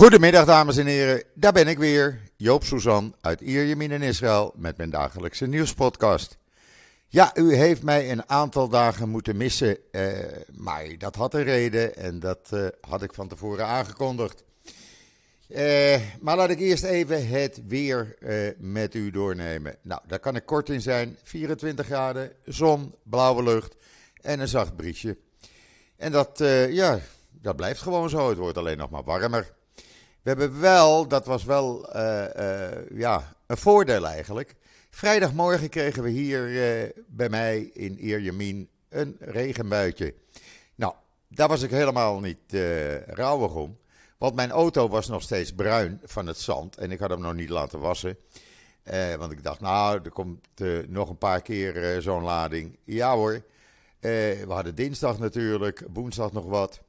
Goedemiddag dames en heren, daar ben ik weer, Joop Suzan uit Ierjemien in Israël met mijn dagelijkse nieuwspodcast. Ja, u heeft mij een aantal dagen moeten missen, eh, maar dat had een reden en dat eh, had ik van tevoren aangekondigd. Eh, maar laat ik eerst even het weer eh, met u doornemen. Nou, daar kan ik kort in zijn. 24 graden, zon, blauwe lucht en een zacht briesje. En dat, eh, ja, dat blijft gewoon zo. Het wordt alleen nog maar warmer. We hebben wel, dat was wel eh, eh, ja, een voordeel eigenlijk. Vrijdagmorgen kregen we hier eh, bij mij in Ierjemien een regenbuitje. Nou, daar was ik helemaal niet rouwig om. Want mijn auto was nog steeds bruin van het zand. En ik had hem nog niet laten wassen. Want ik dacht, nou, er komt nog een paar keer zo'n lading. Ja hoor. we hadden dinsdag natuurlijk, woensdag nog wat.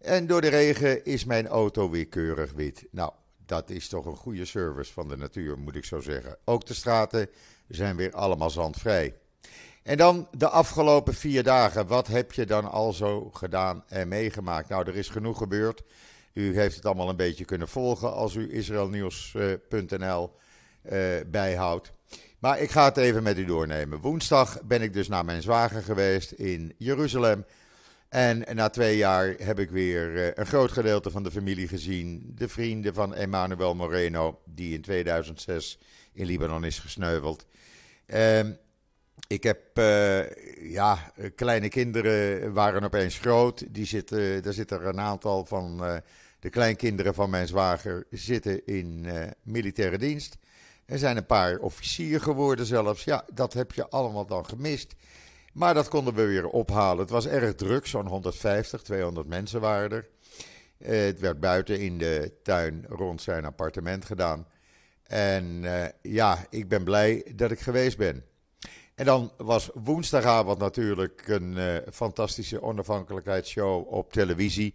En door de regen is mijn auto weer keurig wit. Nou, dat is toch een goede service van de natuur, moet ik zo zeggen. Ook de straten zijn weer allemaal zandvrij. En dan de afgelopen vier dagen. Wat heb je dan al zo gedaan en meegemaakt? Nou, er is genoeg gebeurd. U heeft het allemaal een beetje kunnen volgen als u israelnieuws.nl uh, bijhoudt. Maar ik ga het even met u doornemen. Woensdag ben ik dus naar mijn zwager geweest in Jeruzalem. En na twee jaar heb ik weer uh, een groot gedeelte van de familie gezien. De vrienden van Emmanuel Moreno, die in 2006 in Libanon is gesneuveld. Uh, ik heb, uh, ja, kleine kinderen waren opeens groot. Die zitten, daar zitten er een aantal van uh, de kleinkinderen van mijn zwager zitten in militaire dienst. Er zijn een paar officier geworden zelfs. Ja, dat heb je allemaal dan gemist. Maar dat konden we weer ophalen. Het was erg druk, zo'n 150, 200 mensen waren er. het werd buiten in de tuin rond zijn appartement gedaan. En ja, ik ben blij dat ik geweest ben. En dan was woensdagavond natuurlijk een uh, fantastische onafhankelijkheidsshow op televisie.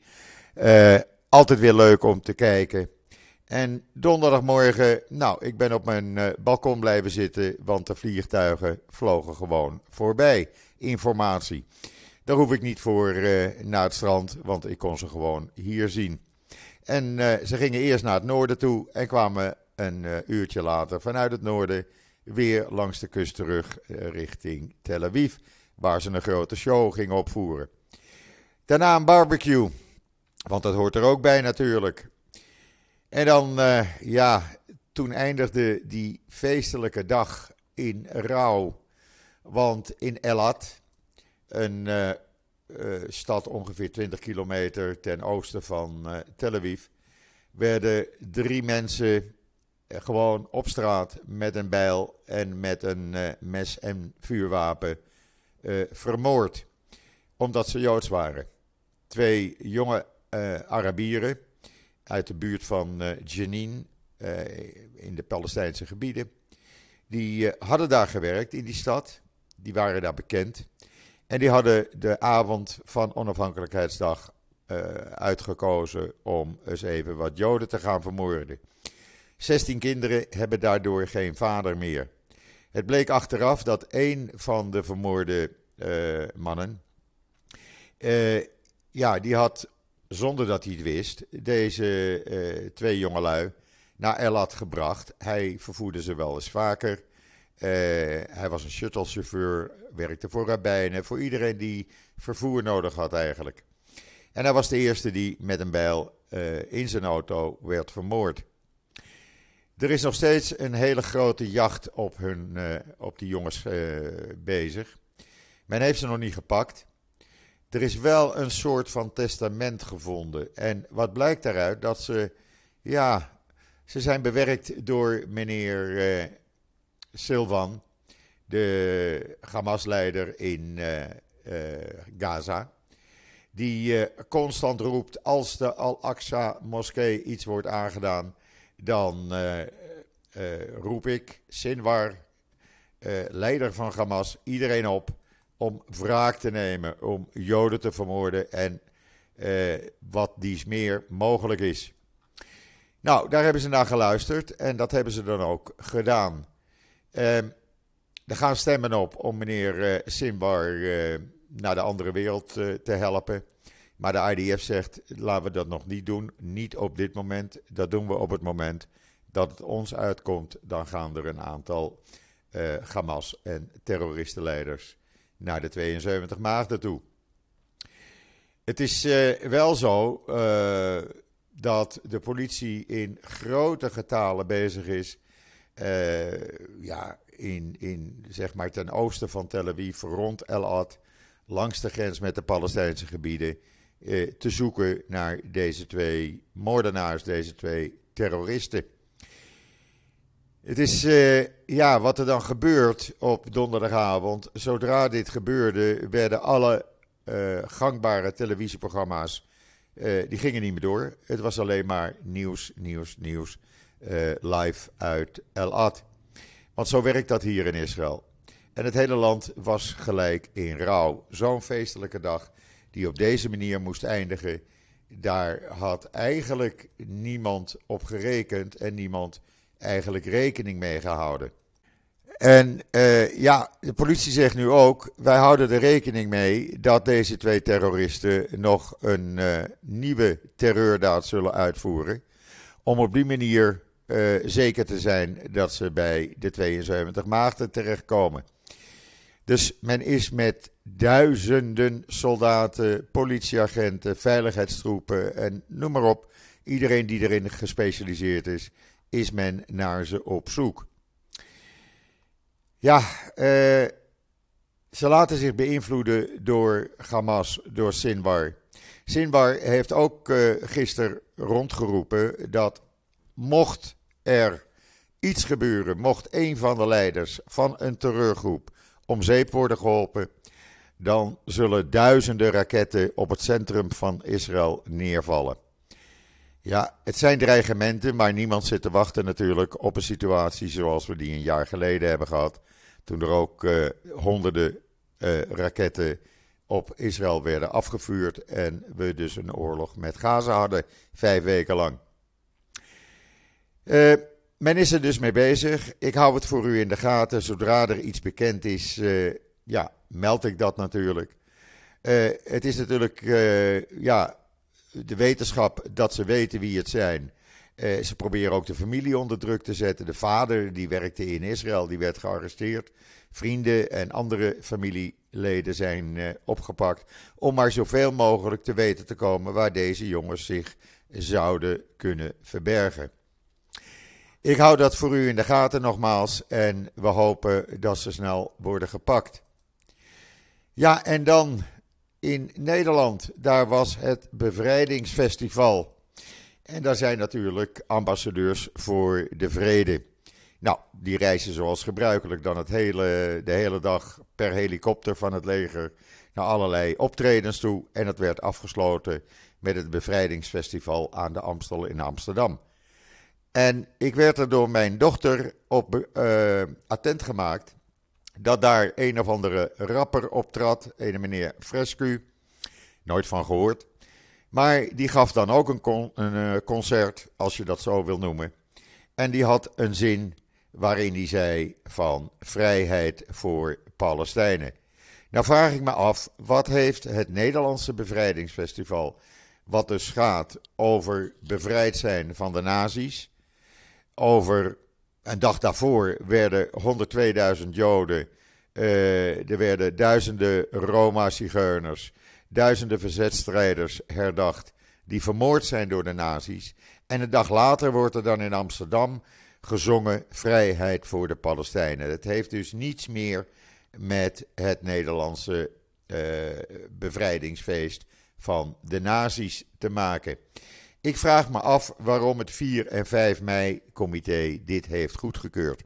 Altijd weer leuk om te kijken. En donderdagmorgen, nou, ik ben op mijn uh, balkon blijven zitten, want de vliegtuigen vlogen gewoon voorbij. Informatie. Daar hoef ik niet voor naar het strand, want ik kon ze gewoon hier zien. En ze gingen eerst naar het noorden toe en kwamen een uurtje later vanuit het noorden weer langs de kust terug richting Tel Aviv, waar ze een grote show gingen opvoeren. Daarna een barbecue, want dat hoort er ook bij natuurlijk. En dan, uh, ja, toen eindigde die feestelijke dag in rouw, want in Elat, een uh, uh, stad ongeveer 20 kilometer ten oosten van Tel Aviv, werden drie mensen gewoon op straat met een bijl en met een mes en vuurwapen vermoord. Omdat ze Joods waren. Twee jonge Arabieren uit de buurt van Jenin in de Palestijnse gebieden. Die hadden daar gewerkt in die stad. Die waren daar bekend. En die hadden de avond van onafhankelijkheidsdag uitgekozen om eens even wat Joden te gaan vermoorden. 16 kinderen hebben daardoor geen vader meer. Het bleek achteraf dat één van de vermoorde mannen, ja, die had, zonder dat hij het wist, deze uh, twee jongelui naar Elat gebracht. Hij vervoerde ze wel eens vaker. hij was een shuttlechauffeur, werkte voor rabbijnen, voor iedereen die vervoer nodig had eigenlijk. En hij was de eerste die met een bijl in zijn auto werd vermoord. Er is nog steeds een hele grote jacht op, hun, op die jongens bezig. Men heeft ze nog niet gepakt. Er is wel een soort van testament gevonden. En wat blijkt daaruit? Dat ze, ja, ze zijn bewerkt door meneer uh, Silvan, de Hamas-leider in Gaza. Die constant roept als de Al-Aqsa-moskee iets wordt aangedaan dan roep ik Sinwar, leider van Hamas, iedereen op om wraak te nemen, om Joden te vermoorden en wat dies meer mogelijk is. Nou, daar hebben ze naar geluisterd en dat hebben ze dan ook gedaan. Ehm, er gaan stemmen op om meneer Sinwar naar de andere wereld te helpen. Maar de IDF zegt, laten we dat nog niet doen. Niet op dit moment. Dat doen we op het moment dat het ons uitkomt. Dan gaan er een aantal Hamas en terroristenleiders naar de 72 maagden toe. Het is uh, wel zo uh, dat de politie in grote getalen bezig is. ja, in, in, zeg maar ten oosten van Tel Aviv, rond El Ad, langs de grens met de Palestijnse gebieden, te zoeken naar deze twee moordenaars, deze twee terroristen. Het is, uh, ja, wat er dan gebeurt op donderdagavond. Zodra dit gebeurde, werden alle uh, gangbare televisieprogramma's, uh, die gingen niet meer door. Het was alleen maar nieuws, nieuws, nieuws, live uit El Ad. Want zo werkt dat hier in Israël. En het hele land was gelijk in rouw. Zo'n feestelijke dag die op deze manier moest eindigen, daar had eigenlijk niemand op gerekend en niemand eigenlijk rekening mee gehouden. En uh, ja, de politie zegt nu ook: wij houden er rekening mee dat deze twee terroristen nog een uh, nieuwe terreurdaad zullen uitvoeren. Om op die manier uh, zeker te zijn dat ze bij de 72 maagden terechtkomen. Dus men is met duizenden soldaten, politieagenten, veiligheidstroepen en noem maar op. Iedereen die erin gespecialiseerd is, is men naar ze op zoek. Ja, uh, ze laten zich beïnvloeden door Hamas, door Sinwar. Sinwar heeft ook uh, gisteren rondgeroepen dat mocht er iets gebeuren, mocht een van de leiders van een terreurgroep om zeep worden geholpen, dan zullen duizenden raketten op het centrum van Israël neervallen. Ja, het zijn dreigementen, maar niemand zit te wachten natuurlijk op een situatie zoals we die een jaar geleden hebben gehad. Toen er ook uh, honderden uh, raketten op Israël werden afgevuurd en we dus een oorlog met Gaza hadden, vijf weken lang. Uh, men is er dus mee bezig. Ik hou het voor u in de gaten. Zodra er iets bekend is, ja, meld ik dat natuurlijk. het is natuurlijk, ja, de wetenschap dat ze weten wie het zijn. Uh, ze proberen ook de familie onder druk te zetten. De vader, die werkte in Israël, die werd gearresteerd. Vrienden en andere familieleden zijn uh, opgepakt. Om maar zoveel mogelijk te weten te komen waar deze jongens zich zouden kunnen verbergen. Ik hou dat voor u in de gaten nogmaals en we hopen dat ze snel worden gepakt. Ja, en dan in Nederland. Daar was het Bevrijdingsfestival. En daar zijn natuurlijk ambassadeurs voor de vrede. Nou, die reizen zoals gebruikelijk dan het hele, de hele dag per helikopter van het leger naar allerlei optredens toe. En het werd afgesloten met het Bevrijdingsfestival aan de Amstel in Amsterdam. En ik werd er door mijn dochter op uh, attent gemaakt dat daar een of andere rapper optrad, een meneer Frescu, nooit van gehoord. Maar die gaf dan ook een, eh, concert, als je dat zo wil noemen. En die had een zin waarin hij zei van vrijheid voor Palestijnen. Nou vraag ik me af, wat heeft het Nederlandse bevrijdingsfestival, wat dus gaat over bevrijd zijn van de nazi's, over een dag daarvoor werden 102.000 Joden, uh, er werden duizenden Roma-zigeuners, duizenden verzetstrijders herdacht die vermoord zijn door de nazi's. En een dag later wordt er dan in Amsterdam gezongen vrijheid voor de Palestijnen. Het heeft dus niets meer met het Nederlandse uh, bevrijdingsfeest van de nazi's te maken. Ik vraag me af waarom het 4 en 5 mei-comité dit heeft goedgekeurd.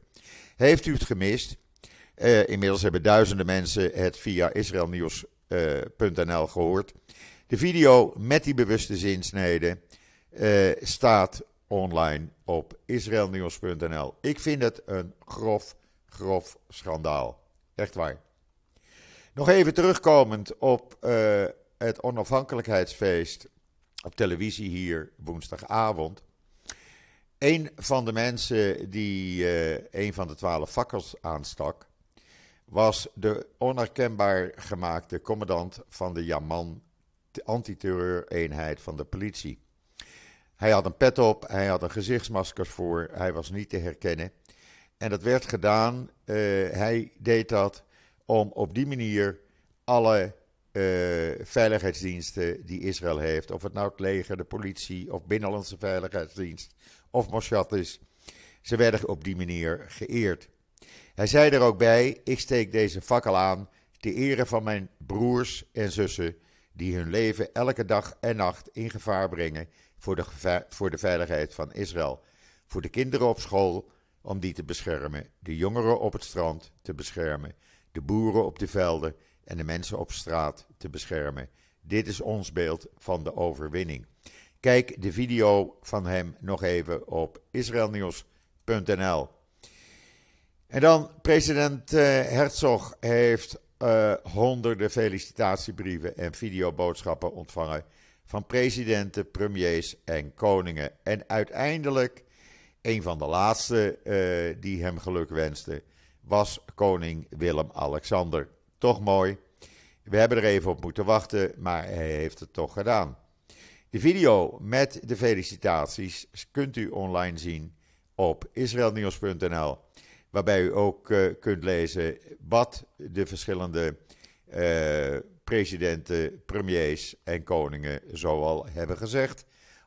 Heeft u het gemist? Uh, inmiddels hebben duizenden mensen het via israelnieuws.nl uh, gehoord. De video met die bewuste zinsnede uh, staat online op israelnieuws.nl. Ik vind het een grof, grof schandaal. Echt waar. Nog even terugkomend op het onafhankelijkheidsfeest op televisie hier woensdagavond. Een van de mensen die uh, een van de twaalf fakkels aanstak, was de onherkenbaar gemaakte commandant van de Yaman antiterreureenheid van de politie. Hij had een pet op, hij had een gezichtsmasker voor, hij was niet te herkennen. En dat werd gedaan, uh, hij deed dat om op die manier alle uh, veiligheidsdiensten die Israël heeft, of het nou het leger, de politie of Binnenlandse Veiligheidsdienst of Mossad is, ze werden op die manier geëerd. Hij zei er ook bij: Ik steek deze fakkel aan ter ere van mijn broers en zussen, die hun leven elke dag en nacht in gevaar brengen voor de, voor de veiligheid van Israël. Voor de kinderen op school, om die te beschermen, de jongeren op het strand te beschermen, de boeren op de velden en de mensen op straat te beschermen. Dit is ons beeld van de overwinning. Kijk de video van hem nog even op israelnieuws.nl. En dan, president eh, Herzog heeft uh, honderden felicitatiebrieven en videoboodschappen ontvangen van presidenten, premiers en koningen. En uiteindelijk, een van de laatste uh, die hem geluk wenste, was koning Willem-Alexander. Toch mooi. We hebben er even op moeten wachten, maar hij heeft het toch gedaan. De video met de felicitaties kunt u online zien op israelnieuws.nl, waarbij u ook uh, kunt lezen wat de verschillende uh, presidenten, premiers en koningen zoal hebben gezegd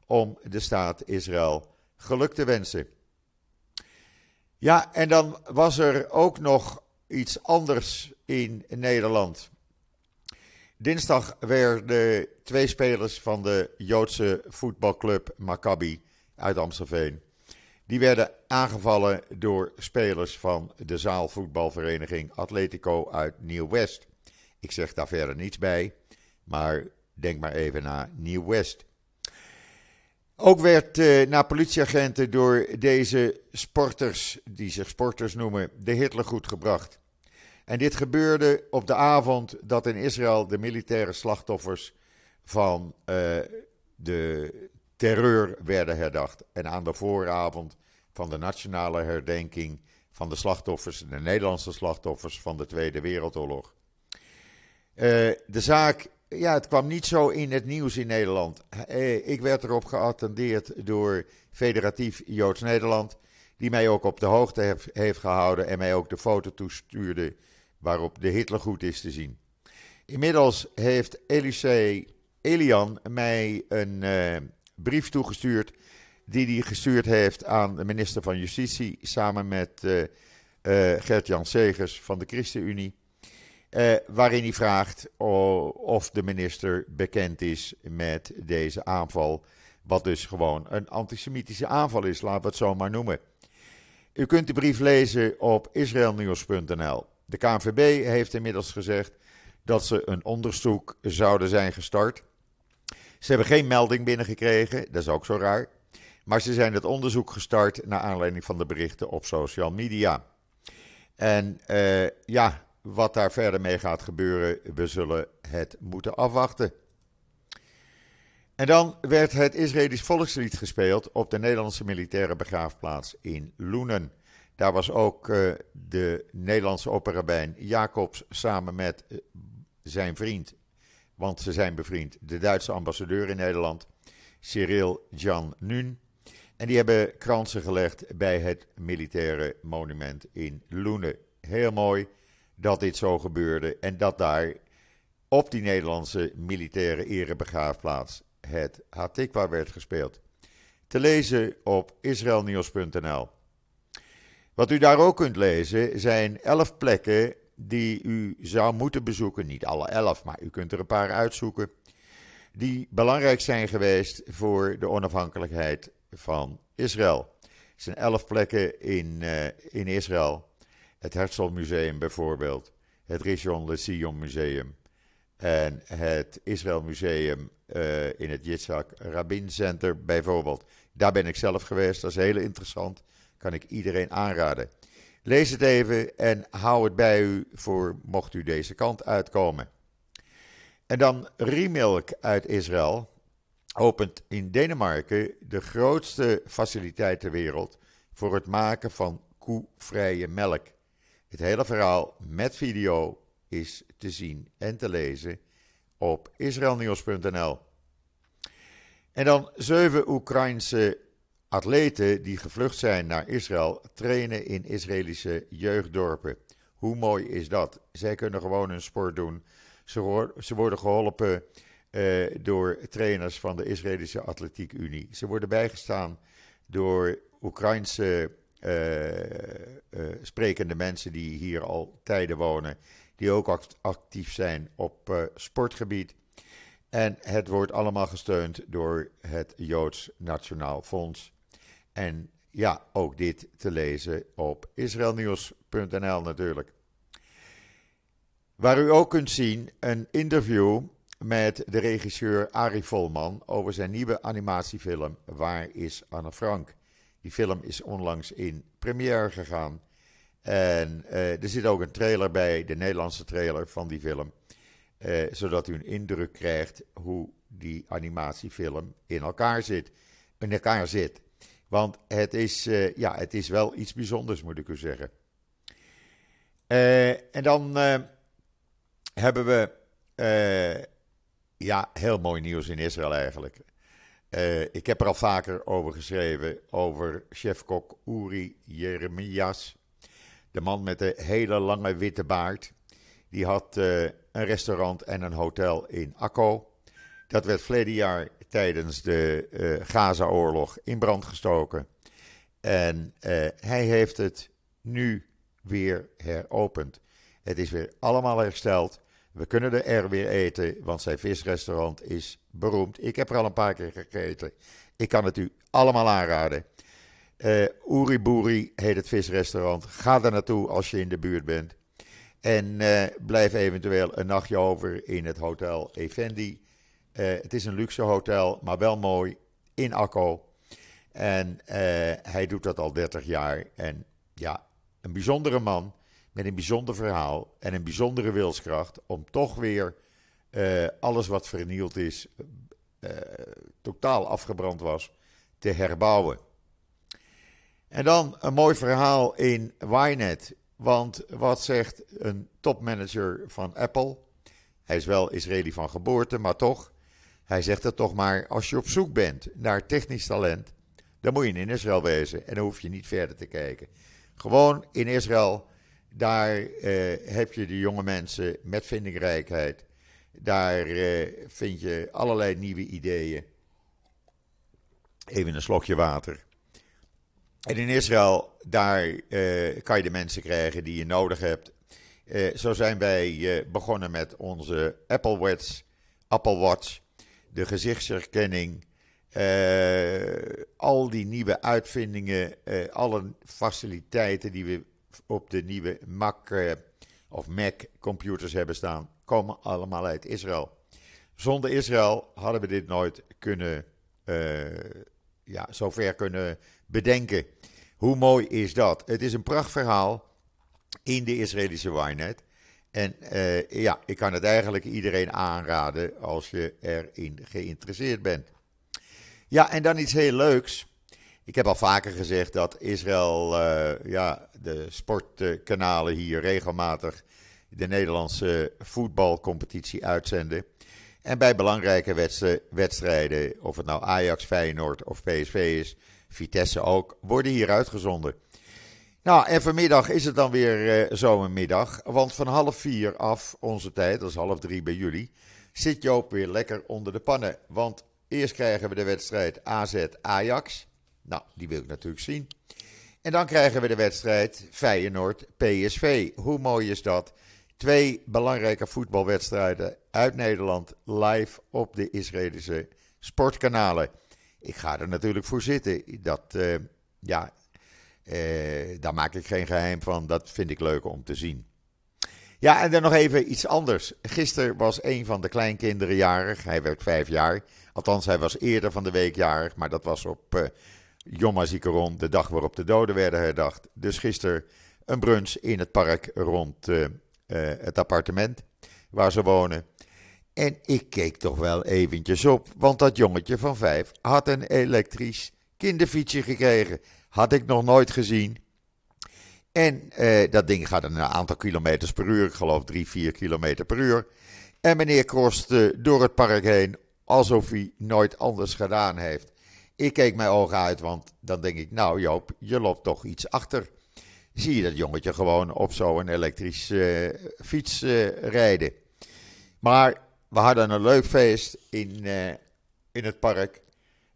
om de staat Israël geluk te wensen. Ja, en dan was er ook nog iets anders in Nederland. Dinsdag werden twee spelers van de Joodse voetbalclub Maccabi uit Amstelveen. Die werden aangevallen door spelers van de zaalvoetbalvereniging Atletico uit Nieuw-West. Ik zeg daar verder niets bij, maar denk maar even naar Nieuw-West. Ook werd uh, naar politieagenten door deze sporters, die zich sporters noemen, de Hitler goed gebracht. En dit gebeurde op de avond dat in Israël de militaire slachtoffers van uh, de terreur werden herdacht. En aan de vooravond van de nationale herdenking van de slachtoffers, de Nederlandse slachtoffers van de Tweede Wereldoorlog. Uh, de zaak, ja, het kwam niet zo in het nieuws in Nederland. Uh, ik werd erop geattendeerd door Federatief Joods Nederland, die mij ook op de hoogte heeft gehouden en mij ook de foto toestuurde waarop de Hitlergoed is te zien. Inmiddels heeft Elisee Elian mij een uh, brief toegestuurd die hij gestuurd heeft aan de minister van Justitie samen met uh, Gert-Jan Segers van de ChristenUnie. Waarin hij vraagt of de minister bekend is met deze aanval. Wat dus gewoon een antisemitische aanval is, laten we het zo maar noemen. U kunt de brief lezen op israelnieuws.nl. De KNVB heeft inmiddels gezegd dat ze een onderzoek zouden zijn gestart. Ze hebben geen melding binnengekregen, dat is ook zo raar. Maar ze zijn het onderzoek gestart naar aanleiding van de berichten op social media. En uh, ja, wat daar verder mee gaat gebeuren, we zullen het moeten afwachten. En dan werd het Israëlisch volkslied gespeeld op de Nederlandse militaire begraafplaats in Loenen. Daar was ook uh, de Nederlandse operabijn Jacobs samen met uh, zijn vriend, want ze zijn bevriend, de Duitse ambassadeur in Nederland, Cyril Jan Nun. En die hebben kransen gelegd bij het militaire monument in Loenen. Heel mooi dat dit zo gebeurde en dat daar op die Nederlandse militaire erebegraafplaats het Hatikwa werd gespeeld. Te lezen op israelnieuws.nl. Wat u daar ook kunt lezen zijn elf plekken die u zou moeten bezoeken. Niet alle elf, maar u kunt er een paar uitzoeken. Die belangrijk zijn geweest voor de onafhankelijkheid van Israël. Er zijn elf plekken in, uh, in Israël. Het Herzl Museum bijvoorbeeld. Het Rishon LeZion Museum. En het Israël Museum uh, in het Yitzhak Rabin Center bijvoorbeeld. Daar ben ik zelf geweest. Dat is heel interessant kan ik iedereen aanraden. Lees het even en hou het bij u voor mocht u deze kant uitkomen. En dan Remilk uit Israël opent in Denemarken de grootste faciliteit ter wereld voor het maken van koevrije melk. Het hele verhaal met video is te zien en te lezen op israelnieuws.nl. En dan zeven Oekraïnse atleten die gevlucht zijn naar Israël trainen in Israëlische jeugddorpen. Hoe mooi is dat? Zij kunnen gewoon hun sport doen. Ze, worden geholpen uh, door trainers van de Israëlische Atletiek Unie. Ze worden bijgestaan door Oekraïnse uh, uh, sprekende mensen die hier al tijden wonen, die ook actief zijn op sportgebied. En het wordt allemaal gesteund door het Joods Nationaal Fonds. En ja, ook dit te lezen op israelnieuws.nl natuurlijk. Waar u ook kunt zien een interview met de regisseur Arie Volman over zijn nieuwe animatiefilm Waar is Anne Frank? Die film is onlangs in première gegaan. En uh, er zit ook een trailer bij, de Nederlandse trailer van die film. Uh, zodat u een indruk krijgt hoe die animatiefilm in elkaar zit. In elkaar zit. Want het is, uh, ja, het is wel iets bijzonders, moet ik u zeggen. en dan hebben we ja, heel mooi nieuws in Israël eigenlijk. Ik heb er al vaker over geschreven, over chefkok Uri Jeremias. De man met de hele lange witte baard. Die had een restaurant en een hotel in Akko. Dat werd verleden jaar tijdens de uh, Gaza-oorlog in brand gestoken. En hij heeft het nu weer heropend. Het is weer allemaal hersteld. We kunnen er weer eten, want zijn visrestaurant is beroemd. Ik heb er al een paar keer gegeten. Ik kan het u allemaal aanraden. Uh, heet het visrestaurant. Ga er naartoe als je in de buurt bent. En blijf eventueel een nachtje over in het hotel Effendi. Uh, het is een luxe hotel, maar wel mooi in Akko. En hij doet dat al 30 jaar. En ja, een bijzondere man met een bijzonder verhaal en een bijzondere wilskracht om toch weer uh, alles wat vernield is, totaal afgebrand was, te herbouwen. En dan een mooi verhaal in Ynet. Want wat zegt een topmanager van Apple? Hij is wel Israëli van geboorte, maar toch. Hij zegt het toch maar, als je op zoek bent naar technisch talent, dan moet je in Israël wezen en dan hoef je niet verder te kijken. Gewoon in Israël daar uh, heb je de jonge mensen met vindingrijkheid. Daar uh, vind je allerlei nieuwe ideeën. Even een slokje water. En in Israël, daar uh, kan je de mensen krijgen die je nodig hebt. zo zijn wij begonnen met onze Apple Watch, Apple Watch, de gezichtsherkenning, al die nieuwe uitvindingen, alle faciliteiten die we op de nieuwe Mac eh, of Mac computers hebben staan, komen allemaal uit Israël. Zonder Israël hadden we dit nooit kunnen, uh, ja, zover kunnen bedenken. Hoe mooi is dat? Het is een prachtverhaal in de Israëlische Wynet. En uh, ja, ik kan het eigenlijk iedereen aanraden als je erin geïnteresseerd bent. Ja, en dan iets heel leuks. Ik heb al vaker gezegd dat Israël uh, ja, de sportkanalen hier regelmatig de Nederlandse voetbalcompetitie uitzenden. En bij belangrijke wedstrijden, of het nou Ajax, Feyenoord of PSV is, Vitesse ook, worden hier uitgezonden. Nou, en vanmiddag is het dan weer uh, zomermiddag, want van half vier af, onze tijd, dat is half drie bij jullie, zit Joop weer lekker onder de pannen. Want eerst krijgen we de wedstrijd AZ-Ajax. Nou, die wil ik natuurlijk zien. En dan krijgen we de wedstrijd Feyenoord-PSV. Hoe mooi is dat? Twee belangrijke voetbalwedstrijden uit Nederland live op de Israëlische sportkanalen. Ik ga er natuurlijk voor zitten. Dat, uh, ja, uh, daar maak ik geen geheim van. Dat vind ik leuk om te zien. Ja, en dan nog even iets anders. Gisteren was een van de kleinkinderen jarig. Hij werd vijf jaar. Althans, hij was eerder van de week jarig, maar dat was op uh, Yom HaZikaron, de dag waarop de doden werden herdacht. Dus gisteren een brunch in het park rond uh, het appartement waar ze wonen. En ik keek toch wel eventjes op, want dat jongetje van vijf had een elektrisch kinderfietsje gekregen. Had ik nog nooit gezien. En uh, dat ding gaat een aantal kilometers per uur, ik geloof 3, 4 kilometer per uur. En meneer krost door het park heen alsof hij nooit anders gedaan heeft. Ik keek mijn ogen uit, want dan denk ik, nou Joop, je loopt toch iets achter. Zie je dat jongetje gewoon op zo'n elektrische uh, fiets uh, rijden. Maar we hadden een leuk feest in, in het park.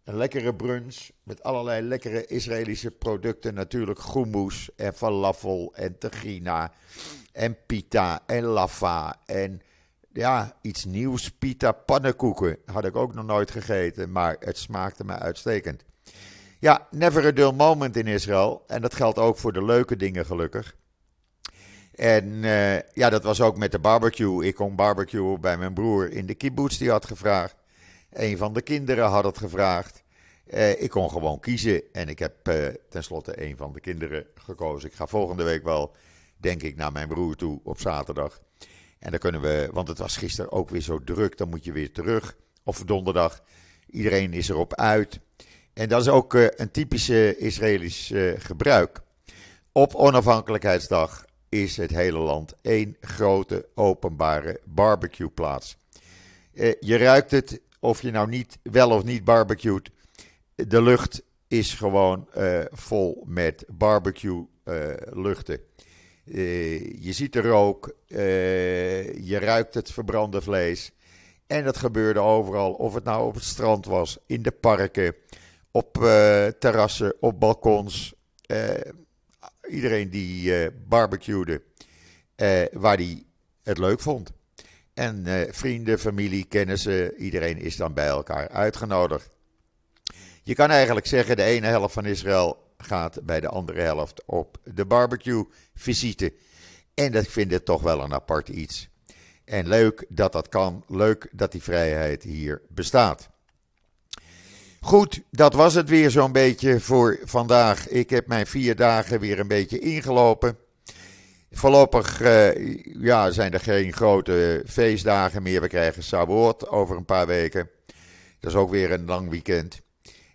Een lekkere brunch met allerlei lekkere Israëlische producten. Natuurlijk groenmoes en falafel en tegina en pita en lava en ja, iets nieuws. Pita pannenkoeken had ik ook nog nooit gegeten, maar het smaakte me uitstekend. Ja, never a dull moment in Israël. En dat geldt ook voor de leuke dingen gelukkig. En uh, ja, dat was ook met de barbecue. Ik kon barbecue bij mijn broer in de kibbutz, die had gevraagd. Een van de kinderen had het gevraagd. Uh, ik kon gewoon kiezen en ik heb uh, tenslotte een van de kinderen gekozen. Ik ga volgende week wel, denk ik, naar mijn broer toe op zaterdag. En dan kunnen we, want het was gisteren ook weer zo druk, dan moet je weer terug. Of donderdag. Iedereen is erop uit. En dat is ook uh, een typische Israëlisch gebruik. Op onafhankelijkheidsdag is het hele land één grote openbare barbecueplaats. Je ruikt het, of je nou niet wel of niet barbecuet. De lucht is gewoon vol met barbecue luchten. Uh, je ziet de rook, je ruikt het verbrande vlees. En dat gebeurde overal, of het nou op het strand was, in de parken, op terrassen, op balkons. iedereen die barbecuede, waar die het leuk vond. En vrienden, familie, kennissen, iedereen is dan bij elkaar uitgenodigd. Je kan eigenlijk zeggen, de ene helft van Israël gaat bij de andere helft op de barbecue-visite. En dat vind ik toch wel een apart iets. En leuk dat dat kan. Leuk dat die vrijheid hier bestaat. Goed, dat was het weer zo'n beetje voor vandaag. Ik heb mijn vier dagen weer een beetje ingelopen. Voorlopig uh, ja, zijn er geen grote feestdagen meer. We krijgen Sabot over een paar weken. Dat is ook weer een lang weekend.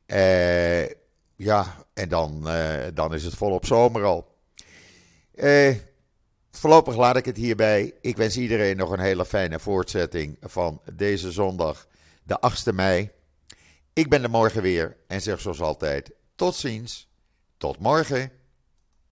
Uh, ja, en dan, uh, dan is het volop zomer al. Voorlopig laat ik het hierbij. Ik wens iedereen nog een hele fijne voortzetting van deze zondag, de 8e mei. Ik ben er morgen weer en zeg zoals altijd: tot ziens, tot morgen.